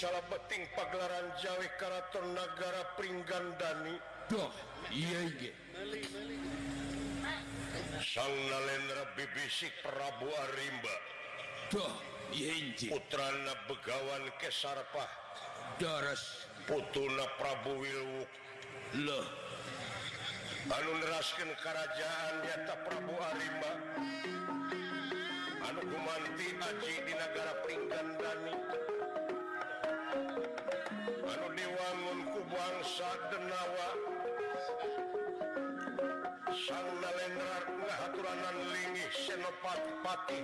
salah beting pagelaran Jawi Karaton negara Pringgandani. Duh, iya iya. Sang Nalendra bibisik Prabu Arimba. Duh, iya iya. Putrana Begawan Kesarpah. Daras Putuna Prabu Wilwuk. Loh. Anu neraskan kerajaan nyata Prabu Arimba. Anu kumanti aji di negara Pringgandani. bangsa denawa lingih lini senopatipati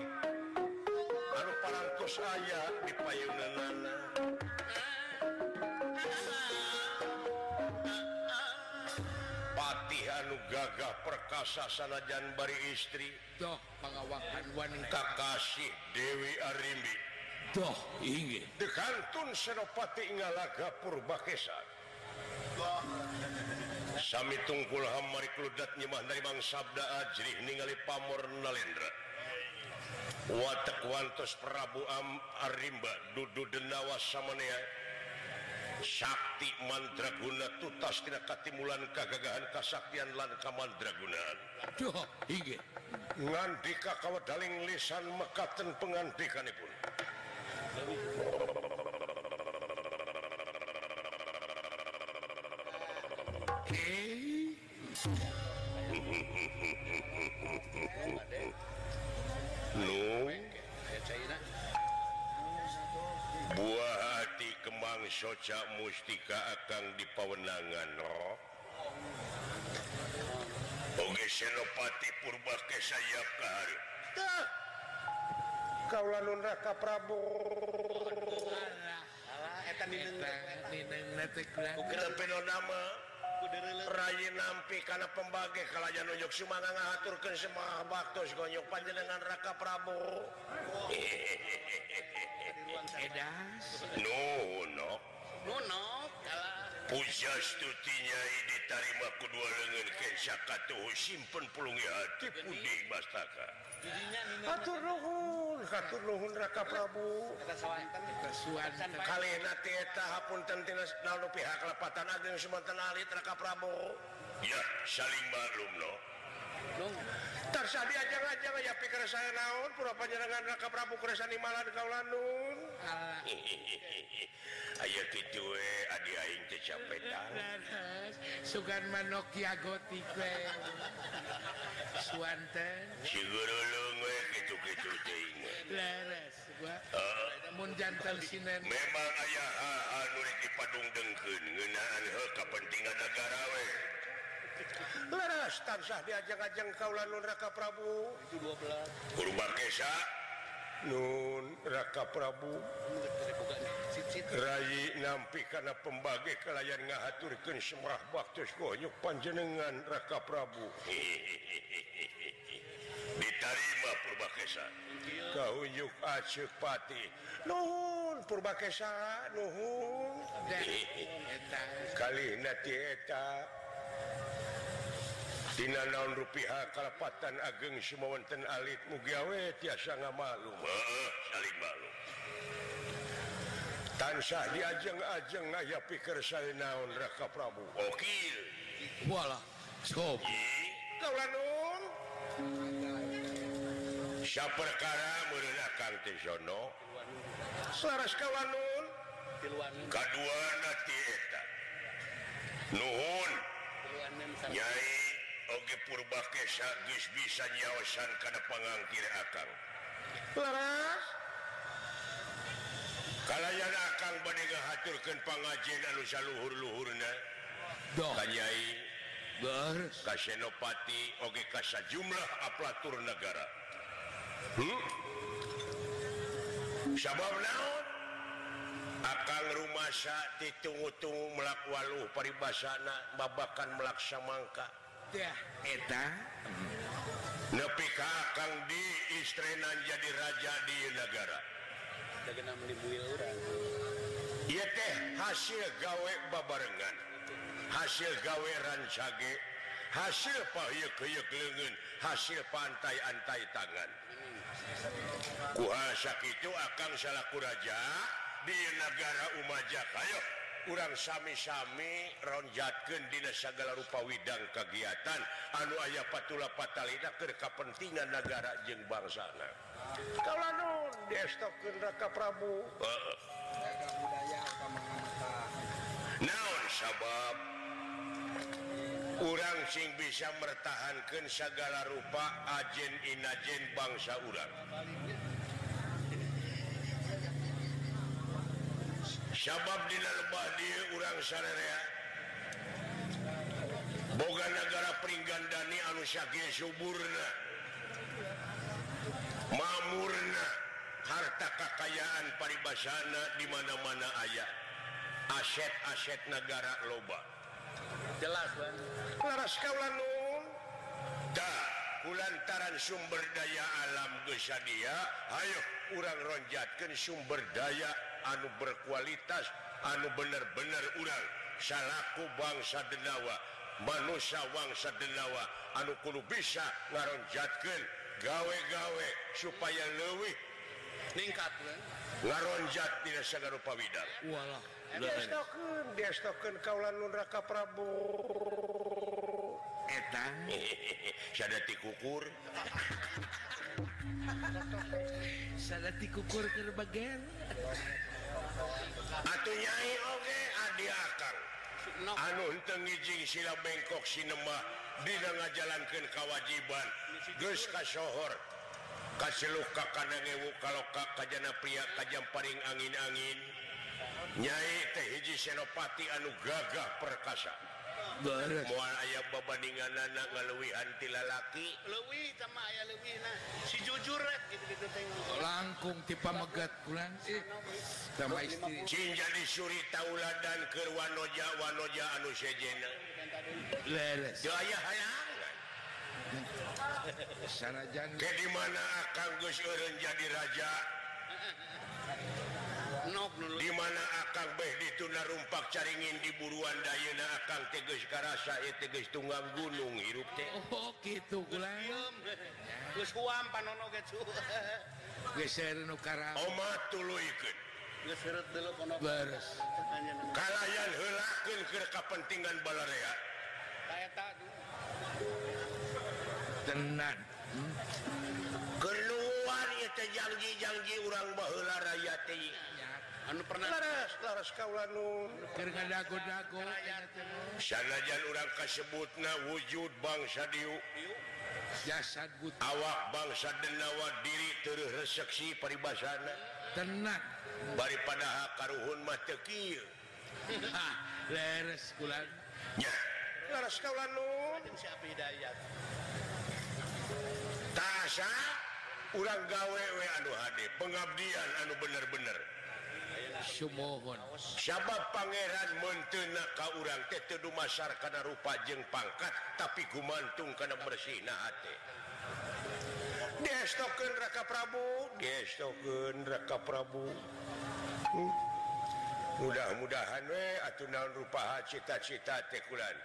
anu parantos aya di payunganan. Pati anu gagah perkasa sanajan bari istri. Doh pengawakan wanita. Kasih Dewi Arimbi. Doh ingin dekantun senopati ngalaga purbakesa. Sami tungkul hamari kludat nyemah dari Bang Sabda Ajrih ningali pamor Nalendra. Watak wantos Prabu Am Arimba dudu denawa samanea. Sakti Mandraguna tutas tina katimulan kagagahan kasaktian lan kamandragunaan Duh, iya. ngandika kawedaling lisan mekaten pengandikanipun. Eh, buah hati kembang soca mustika akan dipawenangan roh Oge senopati purba ke sayap ke kau lalu neraka Prabu. Eta nineng etan di nengah, di Rai nampi karena pembagai kalajan unjuk Suma ngaturkan semua baktus gonyok panjenengan Raka Prabowo ini tarima kedua lengan kensakatuh simpen pulungi hati putih bastaka. Atur katur nuhun raka Prabu. Kalpun pihak kelepatan Agung Sumatera Alit raka Prabu. Ya saling maklum no. Tersadia aja-jangan ya pikir saya naon pura panjenengan raka Prabu Kresani Malan Kaulandung lanun. Alah. Ayo gitu we adi aing teh capetan. Daras. Sugan manok gotik we. Suanten. Si gurulung we gitu-gitu teuing. Leres Gua. Ah. Mun jantan sinen. Memang ayah ah, ah, anu dipadung dengkeun ngeunaan heuh kepentingan negara we. Leres tansah diajang-ajang kaula nun Raka Prabu. itu 12 Purbakesa Nun Raka Prabu. Rai nampi karena pembagi kelayan ngahaturkan semrah baktus konyuk panjenengan Raka Prabu. Diterima Purbakesa kau yuk pati. Nuhun Purbakesa nuhun. Kali nanti eta. Dina naon rupiah kalepatan ageng Sumawonten Alit mugawe tiasa nga malu. Tansah diajeng-ajeng aya pikir saya naon Raka Prabu. Okil. Wala Sya perkara merenakan Tisono Saras kawanun Kaduan Nuhun. Nyai Oge purba Kesa geus bisa nyaosan kana pangangkir akang. Leres kalayan akang bade ngahaturkeun pangajian anu saluhur-luhurna. Donyai Kasenopati Oge ka sajumlah aplatur negara. Hmm? sabab naon? Akang rumasa ditunggu-tunggu melakwalu paribasana babakan melaksa mangka nepi akan di istrenan jadi raja di negara. Teh hasil gawe babarengan. Hasil gawe rancage. Hasil payuk-yuk lengan hasil pantai antai tangan. Kuasa itu akan salahku raja di negara Umaja. Kayo kurang sami-sami ronjatkeun dina segala rupa Widang kegiatan anu aya patula Patalina keur kapentingan negara jeng bangsana. Kalau non destokneraka Prabu. Naon sabab? Urang sing bisa mertahankan segala rupa ajen inajen bangsa urang. sabab dilebah dia urang Sarerea boga negara anu anusya suburna mamurna. Harta kekayaan paribasana di mana mana ayah aset-aset negara loba. Jelas lantaran sumber daya alam kesadia Ayo urang ronjatkan sumber daya anu berkualitas anu bener-bener urang salahku bangsa Denawa manusia wangsa Denawa anu kudu bisa ngaronjatkan gawe-gawe supaya lewih meningkat ngaronjat tidak segar rupa Widal eh, Kaulaka Prabu. Kukur. Sadati kukur ke bagian atuh nyai oge adi akar no. anu henteu ngijing sila bengkok sinema Dina ngajalankeun kewajiban. Gus kasohor kana ngewu kaloka kajana pria kajam paring angin-angin. Nyai teh hiji senopati anu gagah perkasa. aya babandingan anak lewi anti lalaki. Leuwih sama aya lewi nah. Si jujur gitu gitu tengok. Langkung tipe megat kulan sih eh, sama istri. cing jadi suri tauladan keur wanoja wanoja anu sejena. Leres. Yo aya hayangan sanajan ke di mana akan geus eureun jadi raja? dimana akan beh dituna rumpak caringin di buruan Dayuna akan teges karasa teges tunggang gunung hirup teh. Oh, gitu kalayan helakin ke kepentingan balarea tenan. Hmm? keluar janji-janji urang Bahala teh. anu pernah laras, laras sanajan urang kasebutna wujud bangsa diu. Jasad buta. awak bangsa denawa diri terus reseksi paribasana. Tenang. Daripada karuhun mah teu kieu. Leres kulan nya. Laras kaulanun si Abi Hidayat tasa urang gawe we anu hade pengabdian anu bener-bener. Sumohon Sabab Pangeran mentena ka urang teh teu dumasar kana rupa jeung pangkat tapi gumantung kana bersihna hate. destoken Raka Prabu destoken Raka Prabu hmm. mudah-mudahan we atuh naon rupa cita-cita teh kulan.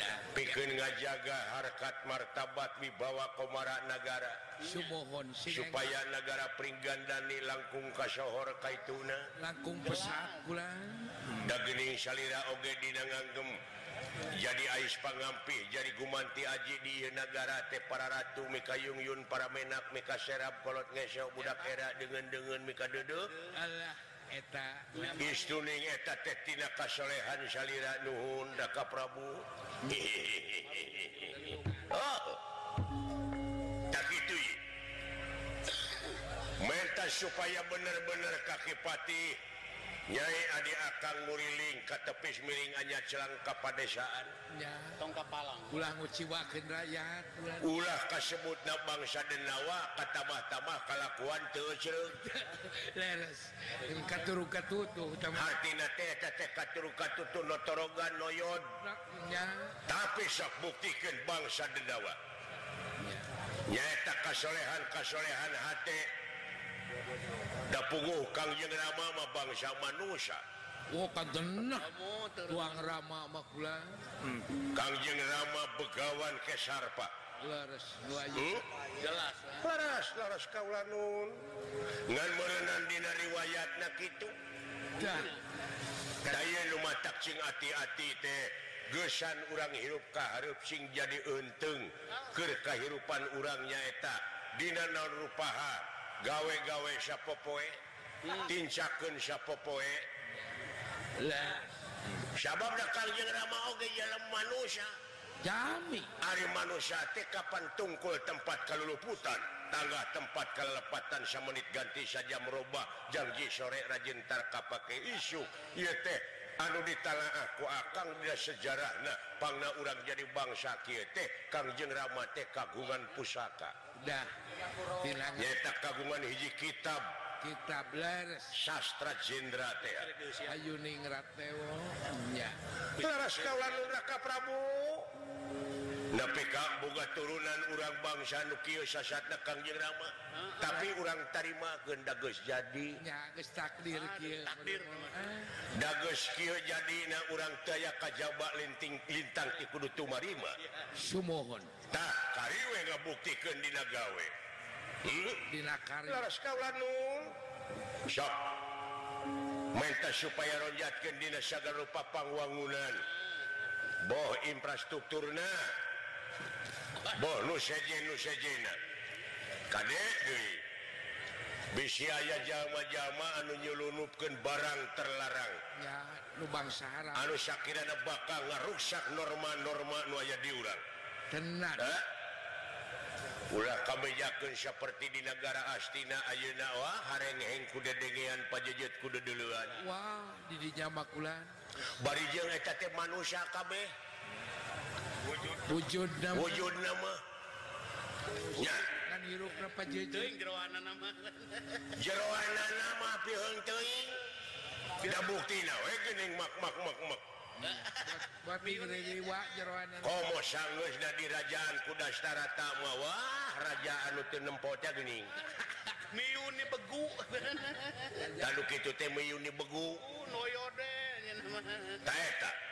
nah, pikeun ngajaga harkat martabat wibawa komara negara Sumohon supaya negara Pringgandani langkung kasohor kaituna. Langkung pesat pula. Dagening salira oge dinanganggem. Jadi ais pangampi jadi gumanti aji di negara teh para ratu mika yungyun para menak mika serap kolot ngesok budak era dengan dengan mika duduk Allah eta istuning eta teh tina kasolehan salira nuhun daka Prabu. Oh. menta supaya bener-bener kakipati nyai Adi akan muriling ke tepis miringannya celang kepadesaan tong kapalang ulah nguciwakeun rakyat ulah. Kasebutna bangsa denawa katamah-tamah kalakuan teu cereng leres. Katuru katutu hartina teh teh katuru katutu notorogan noyod nya tapi sok buktikeun bangsa denawa nyaeta kasolehan kasolehan hati. Rama bangsa manusia. Oh, tuang Rama hmm. Kangjeng Rama begawan Kesar Pak hmm? jelas eh. laras, laras ngan merenan Dina riwayat na itu saya rumah takcing hati-hati teh gesan urang hirup keharp sing jadi untung ke kehidupan orangnya eta Dina rupaha? gawe-gawe Syapopoe hmm. tincaken Syapopoe sabab manusia. Jami. Ari manusia kapan tungkul tempat keluluputan? Tangga tempat kelepatan semenit ganti saja merubah janji sore rajintar pakai isu. Teh anu ditalaah aku akan dia sejarah nah pangna urang jadi bangsa Kyete Kangjeng Ramate kagungan pusaka. dah. Nyetak kagungan hiji kitab. Kitab leres sastra jendra teh. Ayuning ratewo nya laras kaula nuraka prabu. PK boga turunan urang bangsa Nukio Kangjeng Rama tapi urang tarima gendagus jadi. Nya geus takdir ah, dagus jadi urang daya kajaba linting lintang ti Kudu Tumarima. Sumohon. Tah kariwe ngabuktikan di Nagawe. Hmm? kari. Laras Kaulanu sok. Menta supaya ronjatkeun dina sagala rupa pangwangunan boh infrastrukturna. bonus eh, bisa jama-jama anu nyelunupkan barang terlarang. Ya, nu bangsa haram. Anu Syakira bakal ngaruksak norma-norma nuaya diurang. Eh? Ulah kabejakeun saperti seperti di negara Astina Ayeuna Wah hareng-heng kuda dengean pajejet kuda duluan Wah di dinya makulan. Bari jeung eta teh manusia kabeh. wujud nama. Wujud nama. Ya. Kan hirup napa teuing jeroana nama. Jeroana nama piheung teuing. Tidak buktina we geuning mak mak mak mak. Bapi ngeriwa jeroan Komo sanggeus da dirajaan kuda starata Wah raja anu teu nempo teh geuning Miyuni begu. Tanu kitu teh miyuni begu. Noyode Taeta.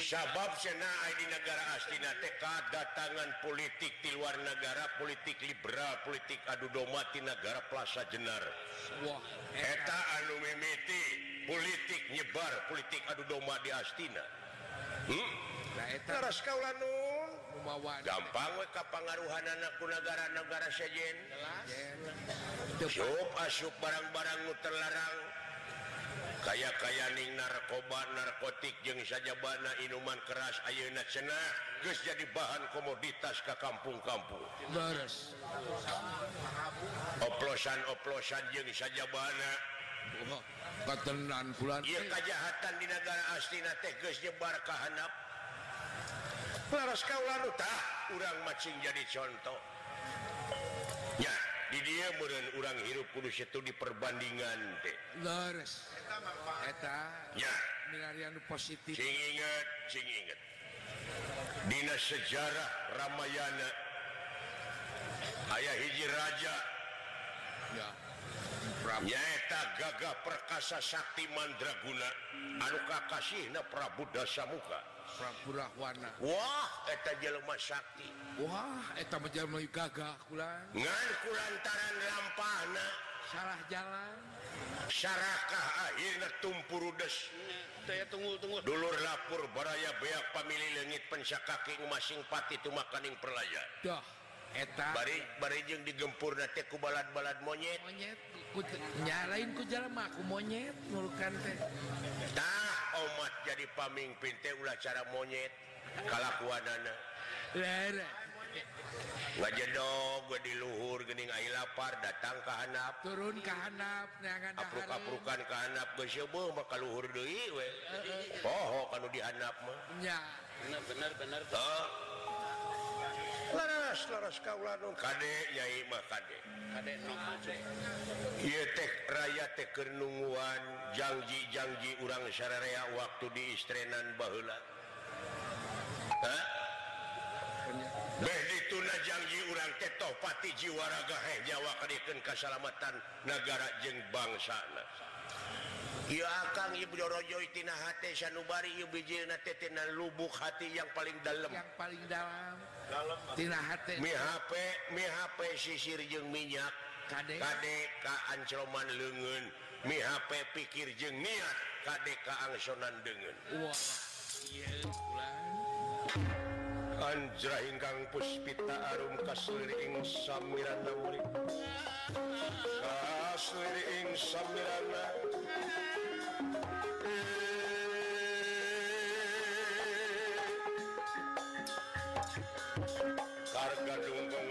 sabab Senai di negara astina TK datangan politik di luar negara politik liberal politik adu domati negara Plaza Jenar. Eta anu mimiti politik nyebar politik adu domba di Astina hmm? gampang kapangaruhan anakku negara-negara sejen. Asup barang-barang terlarang. kaya-kaya Ning narkoba narkotik jeung sajabana Inuman keras Ayeuna Cena guys jadi bahan komoditas ke kampung-kampung. Oplosan-oplosan jeung sajabana. Bulan ieu kejahatan di negara astina teges nyebar kehanap laras kau lalu tak urang macing jadi contoh. dia urang hirup Kudus itu diperbandingan positif. Cing inget cing inget dina sejarah Ramayana. Ayah hiji Raja. Nyaeta gagah perkasa Sakti Mandraguna. Anu Kakasih Prabu Dasamuka. Prapuwana Wah Sakti. Wah gagah kulan. Ngan kulantaran lampana salah jalan. Syarakah akhirnya tumpurudes saya tunggu-tunggu dulur lapur baraya beak pamili lengit pensa masing pati itu makaning perlaya. Dah eta. Bari bari jeung digempur nate ku balad-balad monyet. Monyet ku nyalain ku jalma ku monyet nulkan teh. Tah umat jadi paming pinte ulah cara monyet. Kalakuanana. Ngajedog gue di luhur gening ai lapar datang ke hanap. Turun ke hanap nyangan apruk aprukan ke hanap gue sebo maka luhur deui we. Poho oh, kanu di hanap mah. Ya bener bener bener. Laras laras kade. Kade Nyai Makadek Kadek raya teh keur nungguan janji-janji urang sararea waktu di istrenan hah? Beh dituna janji urang teh toh pati jiwa raga heh nyawa kadikeun Kasalamatan negara jeung bangsana. Ieu Akang Ibu Jorojoy tina hate sanubari Ibu lubuk hati yang paling dalam yang paling dalam HP HP sisirjeng minyak. KDKancoman lengen mi HP pikir jeng niat KDKangsonan dengan Anjra ingkang puspita arum kasliring samirana murid. Kasliring samirana.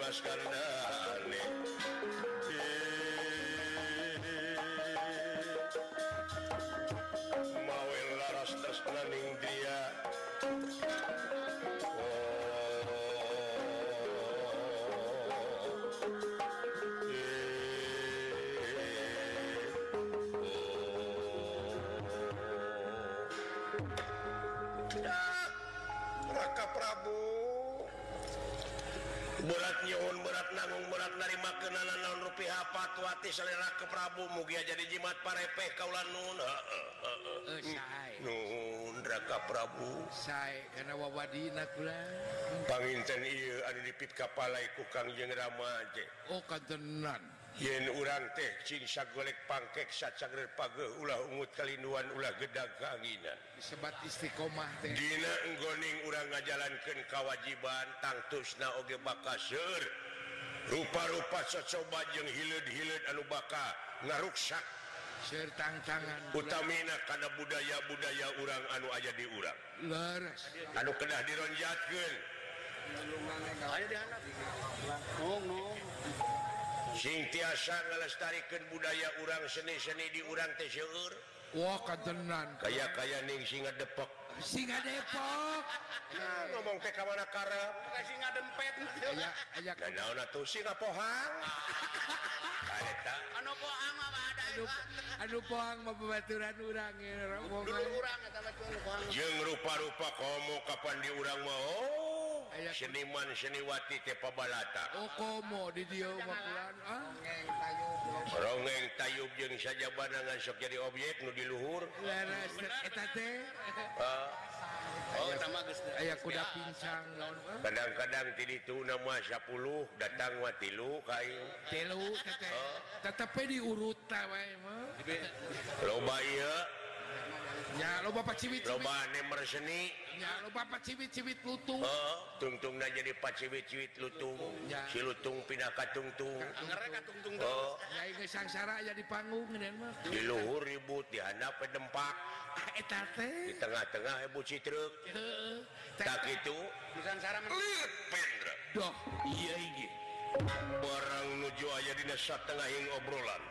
namaskaram naon rupiah patwati selera ke Prabu mugia jadi jimat parepe kaulan nunraka oh, hmm. Prabu. Sae karena wawadina panginten ada dipit kapalai Kangjeng Rama ramaje oh kantenan yen urang teh cing sagolek pangkek sacagrer page ulah ungut kalinduan ulah gedag keanginan sebat istiqomah teh. Dina enggoning urang ngajalankeun kawajiban tangtusna oge bakaseur rupa-rupa cocoba jeung hileud-hileud anu baka ngaruksak. Sertang tangan utamina karena budaya-budaya urang anu aja di urang. Anu kedah dironjatkan sing tiasa ngelestarikan budaya urang seni-seni di urang teh seueur. Wah katenan kaya-kaya ning singa depok singa Depok. Ngomong teh ka mana karep? Ka singa dempet. Aya aya ka naon atuh singa pohang? Ah. Kareta anu pohang mah ada anu anu pohang mah babaturan urang urang eta mah pohang. Jeung rupa-rupa komo kapan di urang mah oh. seniman seniwati Tepabalata rongeng tayub jeung saja ngan sok jadi objek nu diluhur. Aya kuda pincang kadang-kadang ti itu nama 10 datang wa tilu kayu. Tilu tetap diurut loba ya lo Bapak ciwit loba nemer seni ya lo Bapak ciwit-ciwit lutung? Oh, tungtungnya jadi pak ciwit-ciwit lutung. Ya. si lutung pindah ka tungtung. Ka tungtung. Oh. ya ini sangsara ya di panggung dan mah. Di luhur ribut di handap dempak ah, eta teh. Di tengah-tengah ibu citruk heeh. Tak kitu sangsara liut pendra. Doh iya iki barang nuju aya dina satengahing obrolan.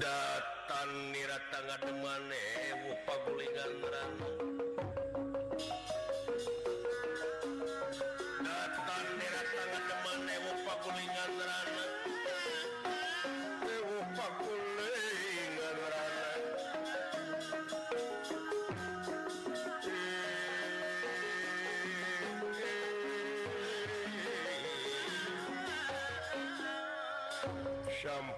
Dat Selatan nirata Tengah Demane Upagulingan Ranu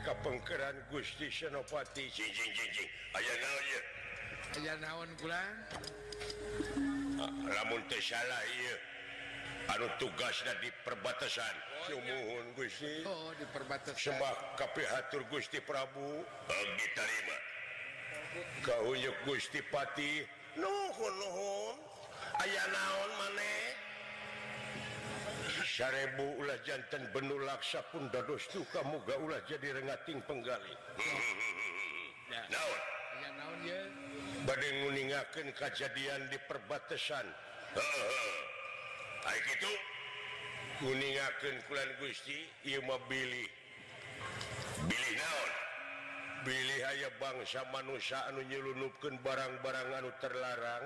kapengkeran Gusti Senopati aya naon lamunsalah anu tugas dan di perbatasan Sumohun Gusti oh, di perbatasan sembah KPhatur Gusti Prabu. Ah, Diterima kau Gusti Pati. Nuhun Nuhun aya naon maneh sarebu ulah jantan benu laksa pun dados suka muga ulah jadi rengating penggali ye? Bade ninggalkeun kejadian di perbatasan Hayu kitu. Nguningakeun kulan Gusti ieu mah bilih. Bilih naon bilih aya bangsa manusia anu nyelunupkan barang-barang anu terlarang.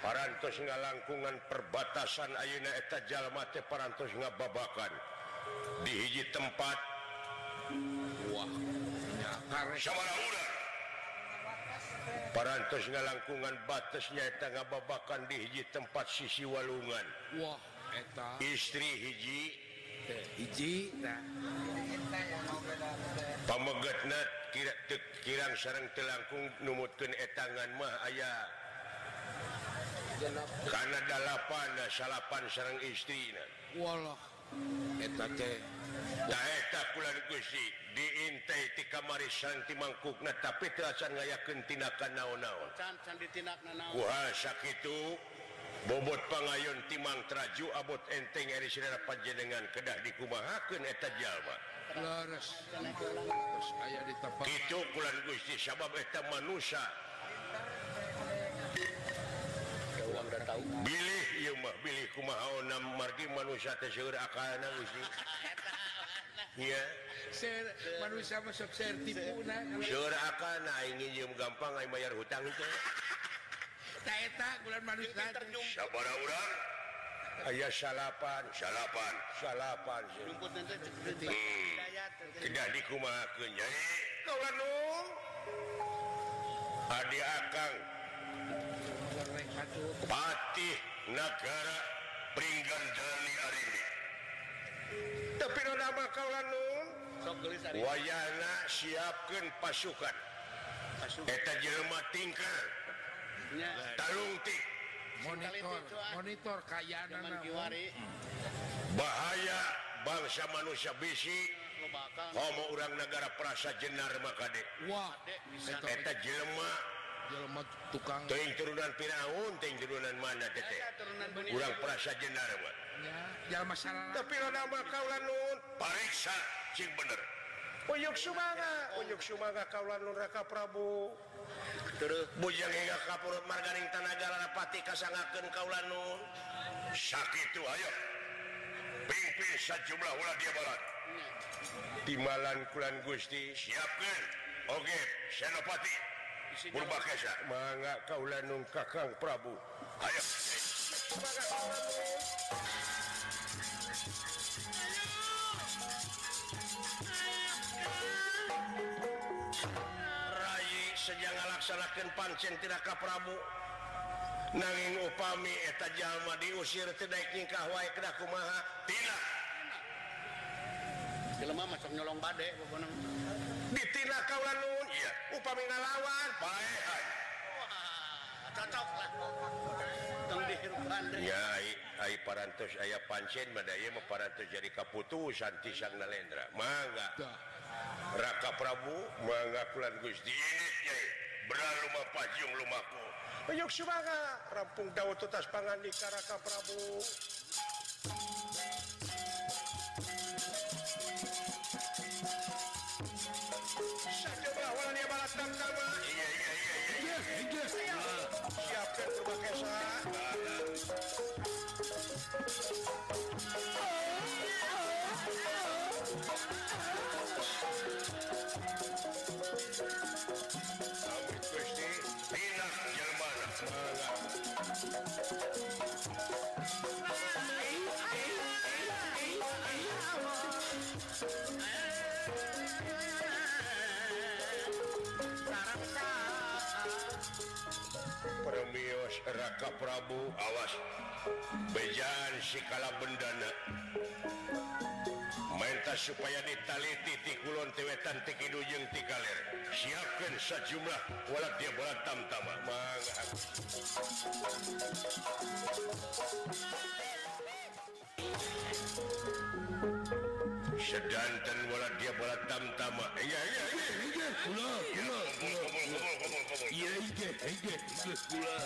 Paras nggak langkungan perbatasan ayeuna eta Jalmate teh parantos babakan di hiji tempat. Wah paras Parantos langkungan batasnya eta ngababakan di hiji tempat sisi walungan. Wah, Eta. istri hiji Hiji tah. Pamegatna kira teu kirang sareng telangkung numutkeun etangan mah aya. karena dalapan salapan sareng istrina. Walah. Eta teh da eta kula geus diintey ti kamari sareng ti mangkukna tapi teu acan ngayakeun tindakan naon-naon. Can can ditindakna naon-naon. Sakitu. bobot pangayun timang traju abot enteng dari saudara panjenengan kedah dikumahakeun eta jalma. Leres aya di tempat. Kitu kulan Gusti sabab eta manusia. Bilih ieu mah bilih kumaha onam margi manusia teh seueur akalna Gusti. Iya. Manusia mah sok ser tipu seueur akalna aing gampang aing bayar hutang itu. tak bulan aya salapan. Salapan. Salapan hmm. tidak dikumaknya Adi akan Patih negara Pringgan Dani hari ini tapi nama kau lalu wayana siapkan pasukan. Pasukan. Eta jelma tingkah. tarungti monitor monitor kaya bahaya bangsa manusia bisi. Homo orang negara perasa jenar maka dek wah eta jelma jelma tukang. Ting turunan piraun ting turunan mana tete? Urang perasa jenar mah. Jelma salah tapi rada kaula nun. Pariksa cing bener. Uyuk Sumaga, Uyuk Sumaga kaulan Raka Prabu. bujang hingga kapur margaring Tanagapati kasangaken Kalanun sakit ayo. Pimpin sejumlah ulah dia Barat. Timalan Kulan Gusti. Siapkan. Oke Senopati. Purba kesa. Mangga Kaulanung Kakang Prabu. Ayo. saja ngalaksanakan pancen tidakkah Prabu. Nanging upami eta jalma diusir tidak nikah wae kedah kumaha tidak jelema macam nyolong bade ditina ditindak kaula nun iya. Upami ngalawan. Bae cocok lah. Tong dihirupkan ya ai ai parantos aya pancen Madaya mah parantos jadi kaputusan ti Sang Nalendra. Mangga. Raka Prabu mengakulan Gusti berjung lumaku Rampung Daud tutas pangan di Karaka Prabu. Raka Prabu awas. Bejaan sikala bendana mereka supaya ditali titik Kulon tewetan Tikidujeng tikalir siapkan sejumlah walat dia bola tamtama. Mangga sedanten wala dia bola tamtama. Iya iya iya kula kula iya iya iya kula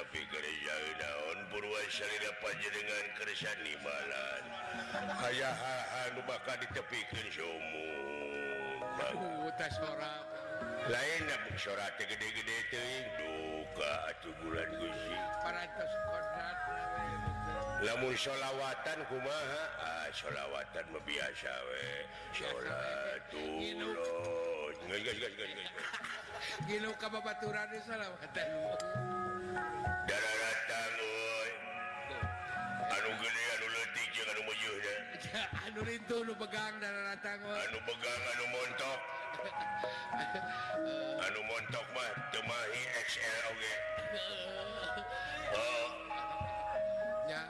tapi gerejaon Purwasalida panjenengan kersani balan anu bakal ditepikan sumu lain nabuk sorate gede-gede teuing duka atuh bulan gusi parantos kodrat. Lamun sholawatan kumaha? Ah sholawatan mah biasa we. Sholatullah geus geus geus geus geus. Ka babaturan sholawatan. Nurintu nu pegang dan datang anu pegang anu montok anu montok mah temahi XL oge oh ya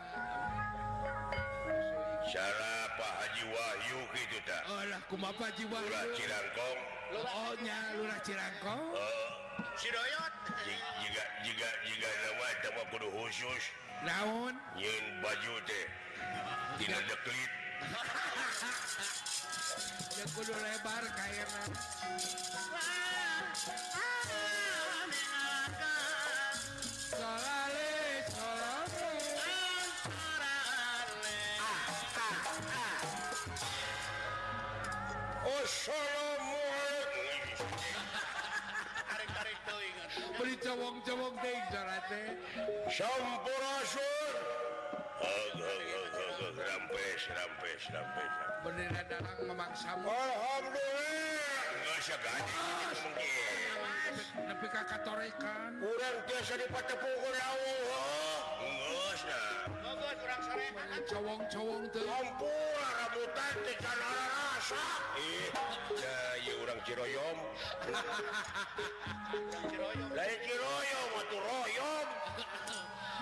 salah Pak Haji Wahyu gitu tak oh lah kumaha Pak Haji Wahyu Lurah Cirangkong oh nya Lurah Cirangkong oh Sidoyot jika jika jika nama tema kudu khusus naon nyin baju teh tidak deklit Le culo lebar kairna. Solale, solale. Assalamualaikum. Tarik-tarik tuh ingat. Beri cowong-cowong jarate. Sampurasun. memaksa katorekan kurang biasa dipate pukul cowong-cowong rambutan rasa ya urang ciroyom lain ciroyom atau royom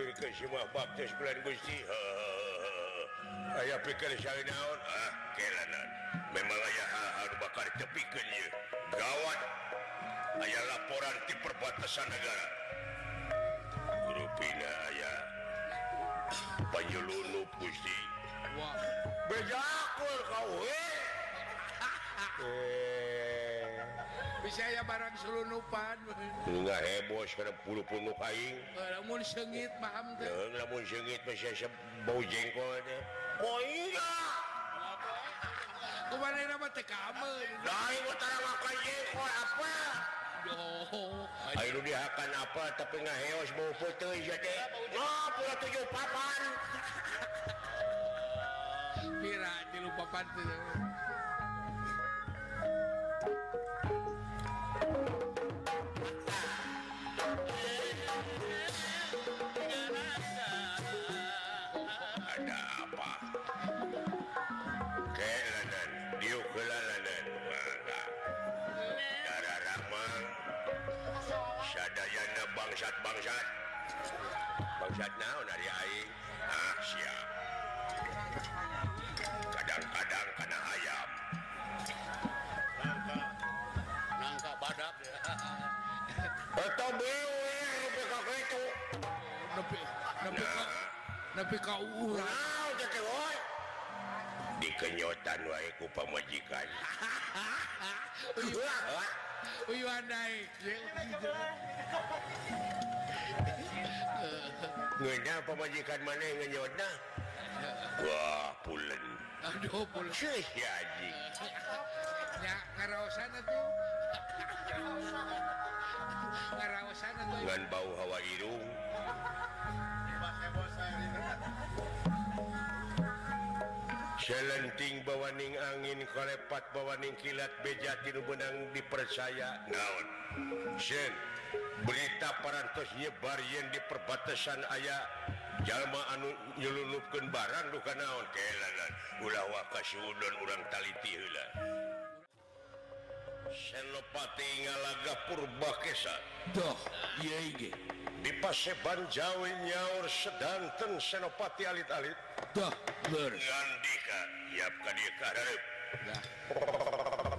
Surmah baptis bulan Gusti. Aya pikir saya naon ah kelanan memang aya hal-hal bakar tepikannya gawat. Aya laporan di perbatasan negara. Rupina aya panjulunup Gusti. Bejakul kau eh saya barang selunupan. Nggak heboh sekarang puluh puluh kain. Namun sengit paham teh. Namun sengit masih asa bau jengkol ada. Oh iya. Kemana nama teh kamu Lain utara makan jengkol apa? Oh. Ayo dihakan apa tapi ngaheos bau mau foto teh. Oh, puluh tujuh papan. Pira di lupa pantai. naon ari aing ah siap. Kadang-kadang kana ayam. Nangka badak eta eh, dewe nepi ka kitu nepi nepi ka nepi ka urang. Teh woi dikenyotan wae ku pamajikan Uyuh naik Ngeda pamajikan mana yang ngenyoda? Wah, pulen. Aduh, pulen. Cih, ya, Haji. Ya, ngarawasan itu. Ngarawasan itu. Ngan bau hawa irung. Selenting bawaning angin kolepat bawaning kilat beja tinu benang dipercaya. Naon. Sen. berita parantos nyebar yen di perbatasan ayah jalma anu nyelulupkan barang bukan naon? Kelanan ulah wakas sudon urang taliti hula senopati ngalaga purba kesa. Doh iya iya di paseban jawi nyaur sedanten senopati alit-alit. Doh ber ngandika siap kadia kadarep dah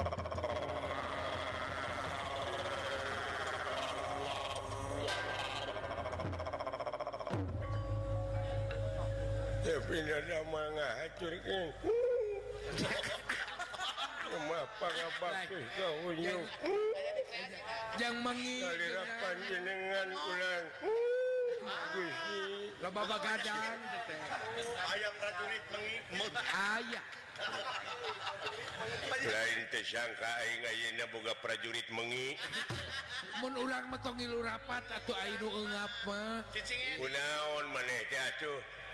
yang mengirapan jenengan ulang. Lo bapak teh ayam prajurit mengikut ayam lain tersangka aing ayeuna boga prajurit mengi mun urang metongil rapat atuh aing nu eungap mah. Kunaon maneh teh atuh?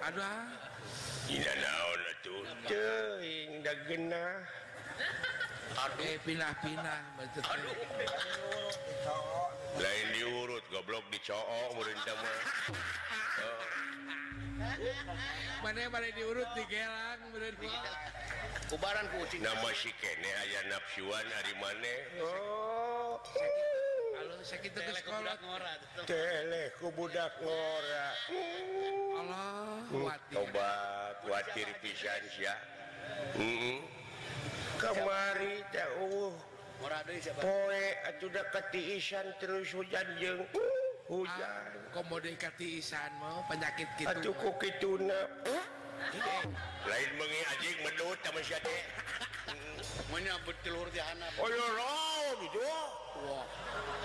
ada. Eh, pinah-pinah lain diurut goblok dicok oh. mana balik diurut? Digelang kubaran kucing. Nama si kene aya nafsuan hari maneh oh. teleku budak ngora Tobat, khawatir pisan ya. Hmm, kemari jauh poe aduh dekati isan terus hujan jeng. Uh, hujan. Ah, Komode isan mau? Penyakit kita ku kituna lain mengi anjing medut sama si ade. Menyambut telur di anak oh ya gitu wah.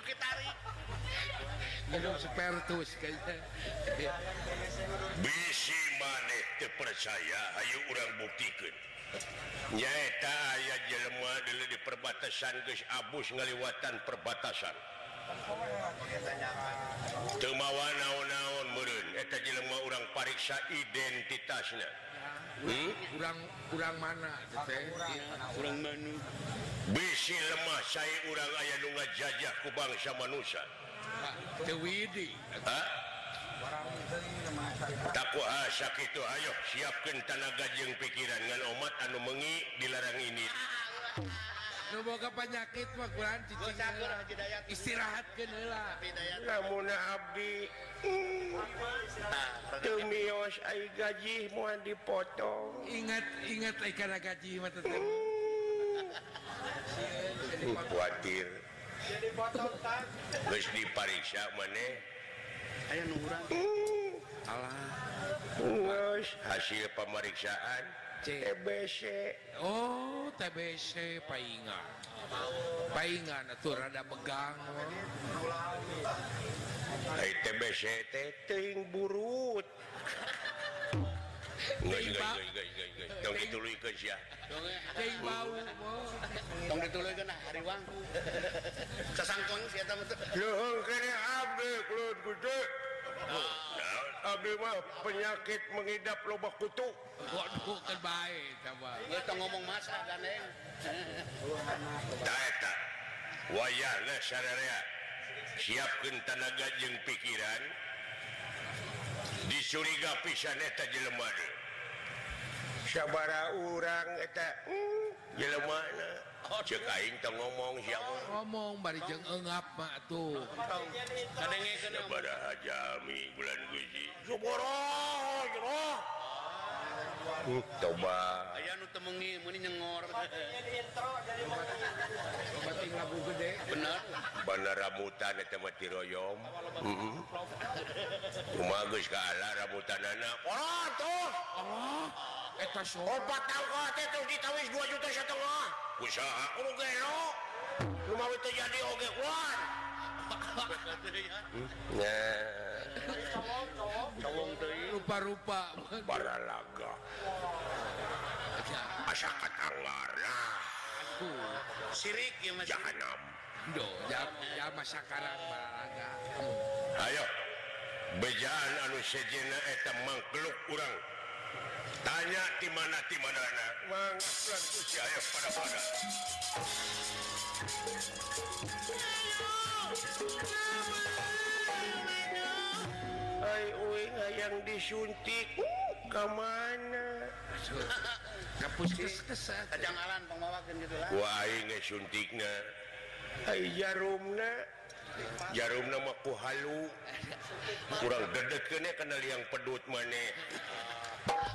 beki tarik minum sepertus kayaknya bisi maneh terpercaya ayo orang buktikan. Nyaeta aya jelema dulu di perbatasan guys abus ngaliwatan perbatasan. Temawa naon-naon meren Eta jelema orang pariksa identitasnya. kurang kurang mana bisi lemah saya urang aya nunga jajah ku bangsa manusia. Dewi tak sakit itu ayo siapkan tanaga jeng pikiran dengan umat anu mengi dilarang ini. Semoga penyakit mah kurang istirahat kenela. Namun Abdi. Tumios ay gaji moal dipotong. Ingat ingat ay karena gaji mata mm. Khawatir. Terus diperiksa mana? Eh. Ayah nurang. Mm. Alah. Terus hasil pemeriksaan TBC. Oh, TBC paingan. Paingan atau rada pegang. burut penyakit mengidap lobak kutu Waduh terbaik coba ngomong masa wireless Tah Siapkeun tenaga jeung pikiran. Disuriga pisan eta jelema teh. Sabara urang eta hmm, jelemana. Cek aing teh ngomong siapa? Ngomong bari jeung eungap mah tuh. kadengekeun ya, Sabara hajami bulan guji. Suboro, jero. Uh, coba temengi nyengor. Bener Bandar rambutan eta mah tempat Royom kumaha geus kaala rambutanana. Oh, tuh. Oh, tangka teh itu ditawis 2 juta setengah. Usaha. Kudu gelo. Lumawi teh jadi oge kuat. rupa-rupa. Baralaga. Masyarakat Allah sirik ya mas jahanam. Do ya, ya masyarakat baralaga. Ayo. Bejaan anu sejenna eta mangkeluk urang. tanya di mana di mana mengaplan usia pada pada. Hai uing yang disuntik. Uh, ke mana? Puskeskesan ah, kejanggalan pengawakan gitu lah wah ini suntiknya. Hai jarumna jarum nama ku halu. Kurang gede kene kenal yang pedut maneh